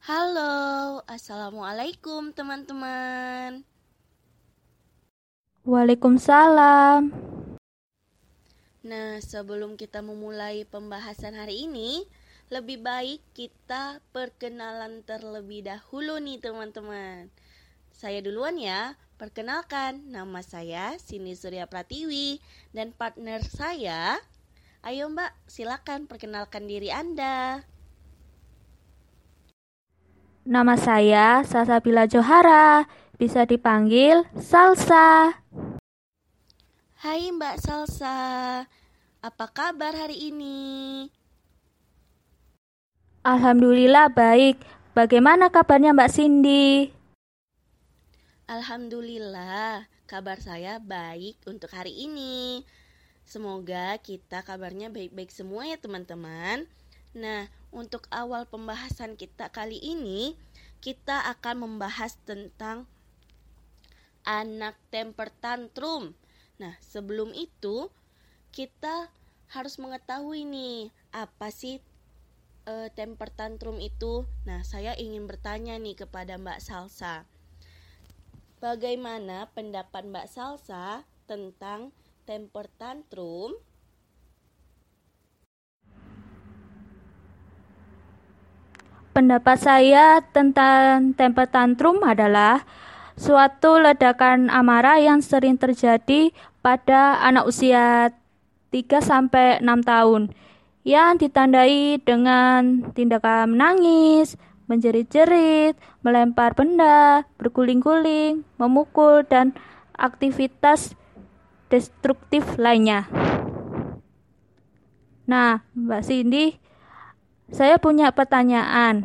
Halo, Assalamualaikum teman-teman. Waalaikumsalam. Nah, sebelum kita memulai pembahasan hari ini, lebih baik kita perkenalan terlebih dahulu nih teman-teman. Saya duluan ya, perkenalkan nama saya Sini Surya Pratiwi dan partner saya. Ayo mbak, silakan perkenalkan diri Anda. Nama saya Sasabila Johara, bisa dipanggil Salsa. Hai Mbak Salsa, apa kabar hari ini? Alhamdulillah baik. Bagaimana kabarnya Mbak Cindy? Alhamdulillah, kabar saya baik untuk hari ini. Semoga kita kabarnya baik-baik semua ya teman-teman. Nah, untuk awal pembahasan kita kali ini, kita akan membahas tentang anak temper tantrum. Nah, sebelum itu kita harus mengetahui nih apa sih e, temper tantrum itu? Nah, saya ingin bertanya nih kepada Mbak Salsa. Bagaimana pendapat Mbak Salsa tentang temper tantrum? Pendapat saya tentang temper tantrum adalah suatu ledakan amarah yang sering terjadi pada anak usia 3 sampai 6 tahun yang ditandai dengan tindakan menangis, menjerit-jerit, melempar benda, berguling-guling, memukul dan aktivitas destruktif lainnya. Nah, Mbak Cindy, saya punya pertanyaan.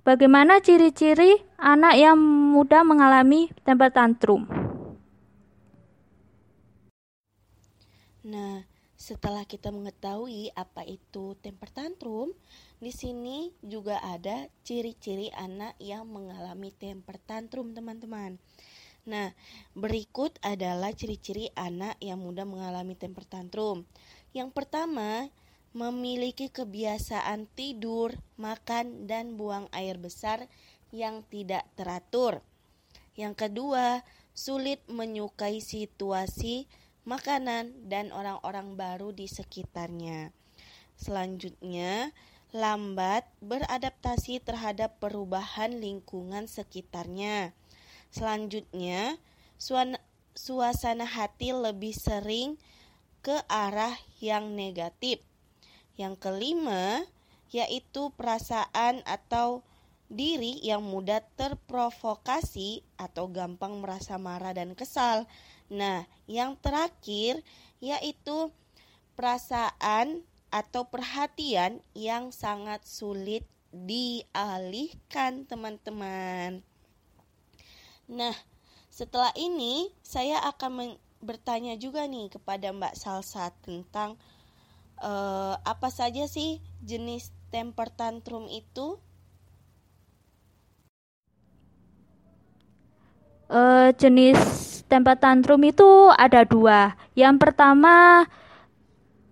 Bagaimana ciri-ciri anak yang mudah mengalami temper tantrum? Nah, setelah kita mengetahui apa itu temper tantrum, di sini juga ada ciri-ciri anak yang mengalami temper tantrum, teman-teman. Nah, berikut adalah ciri-ciri anak yang mudah mengalami temper tantrum. Yang pertama, memiliki kebiasaan tidur, makan, dan buang air besar yang tidak teratur. Yang kedua, sulit menyukai situasi, makanan, dan orang-orang baru di sekitarnya. Selanjutnya, lambat beradaptasi terhadap perubahan lingkungan sekitarnya. Selanjutnya, suasana hati lebih sering ke arah yang negatif yang kelima, yaitu perasaan atau diri yang mudah terprovokasi atau gampang merasa marah dan kesal. Nah, yang terakhir yaitu perasaan atau perhatian yang sangat sulit dialihkan, teman-teman. Nah, setelah ini saya akan bertanya juga nih kepada Mbak Salsa tentang uh, apa saja sih jenis temper tantrum itu? Uh, jenis temper tantrum itu ada dua. Yang pertama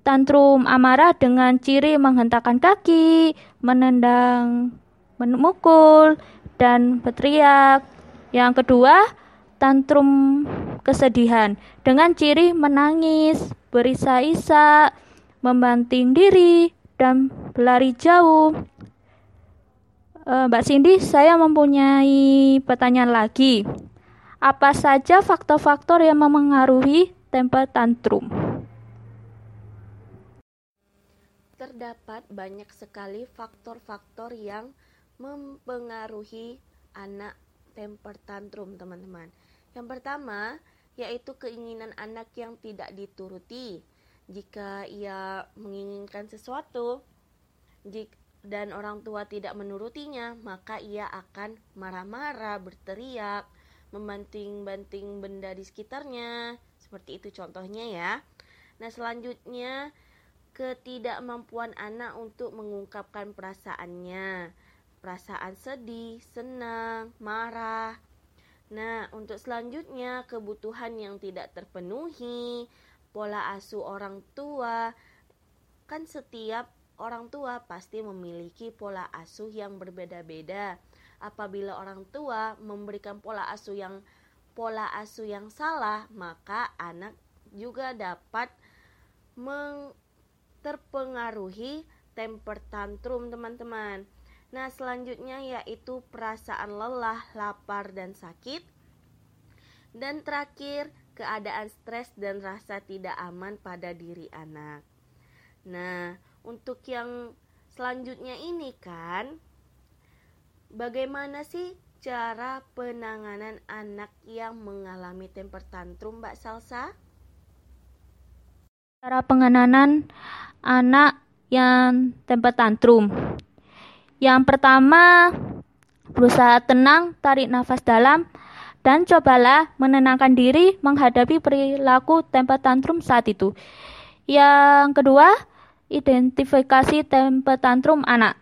tantrum amarah dengan ciri menghentakkan kaki, menendang, memukul, dan berteriak. Yang kedua, tantrum kesedihan dengan ciri menangis, berisa-isa, membanting diri, dan berlari jauh. Eh, Mbak Cindy, saya mempunyai pertanyaan lagi. Apa saja faktor-faktor yang memengaruhi temper tantrum? Terdapat banyak sekali faktor-faktor yang mempengaruhi anak temper tantrum, teman-teman. Yang pertama, yaitu keinginan anak yang tidak dituruti jika ia menginginkan sesuatu dan orang tua tidak menurutinya, maka ia akan marah-marah, berteriak, membanting-banting benda di sekitarnya. Seperti itu contohnya ya. Nah, selanjutnya ketidakmampuan anak untuk mengungkapkan perasaannya. Perasaan sedih, senang, marah. Nah, untuk selanjutnya kebutuhan yang tidak terpenuhi, pola asuh orang tua kan setiap orang tua pasti memiliki pola asuh yang berbeda-beda. Apabila orang tua memberikan pola asuh yang pola asuh yang salah, maka anak juga dapat terpengaruhi temper tantrum teman-teman. Nah, selanjutnya yaitu perasaan lelah, lapar dan sakit. Dan terakhir, keadaan stres dan rasa tidak aman pada diri anak. Nah, untuk yang selanjutnya ini kan bagaimana sih cara penanganan anak yang mengalami temper tantrum Mbak Salsa? Cara penanganan anak yang temper tantrum. Yang pertama, berusaha tenang, tarik nafas dalam, dan cobalah menenangkan diri menghadapi perilaku temper tantrum saat itu. Yang kedua, identifikasi temper tantrum anak.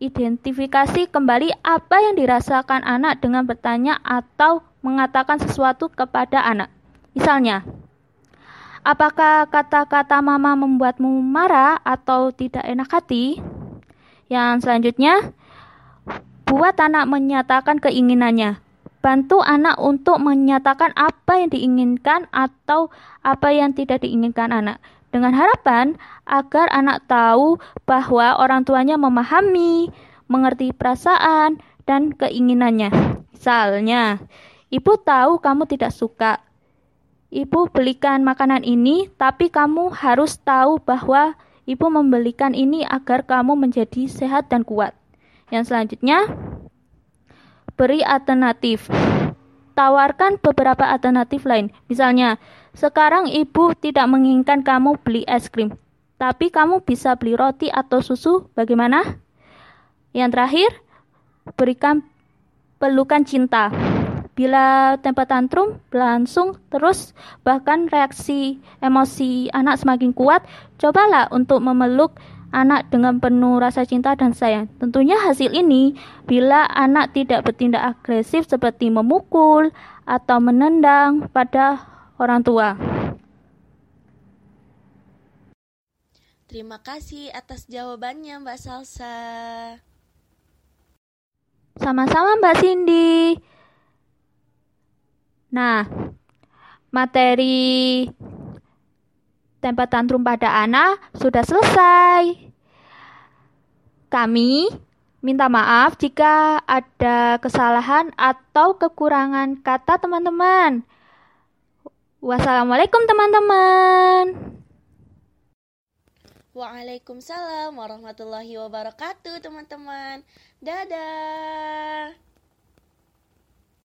Identifikasi kembali apa yang dirasakan anak dengan bertanya atau mengatakan sesuatu kepada anak. Misalnya, apakah kata-kata mama membuatmu marah atau tidak enak hati? Yang selanjutnya, buat anak menyatakan keinginannya. Bantu anak untuk menyatakan apa yang diinginkan atau apa yang tidak diinginkan anak dengan harapan agar anak tahu bahwa orang tuanya memahami, mengerti perasaan dan keinginannya. Misalnya, ibu tahu kamu tidak suka. Ibu belikan makanan ini, tapi kamu harus tahu bahwa ibu membelikan ini agar kamu menjadi sehat dan kuat. Yang selanjutnya, beri alternatif. Tawarkan beberapa alternatif lain. Misalnya, sekarang ibu tidak menginginkan kamu beli es krim, tapi kamu bisa beli roti atau susu. Bagaimana? Yang terakhir, berikan pelukan cinta. Bila tempat tantrum berlangsung terus, bahkan reaksi emosi anak semakin kuat, cobalah untuk memeluk anak dengan penuh rasa cinta dan sayang. Tentunya hasil ini bila anak tidak bertindak agresif seperti memukul atau menendang pada orang tua. Terima kasih atas jawabannya Mbak Salsa. Sama-sama Mbak Cindy. Nah, materi tempat tantrum pada anak sudah selesai. Kami minta maaf jika ada kesalahan atau kekurangan kata teman-teman. Wassalamualaikum teman-teman. Waalaikumsalam warahmatullahi wabarakatuh teman-teman. Dadah.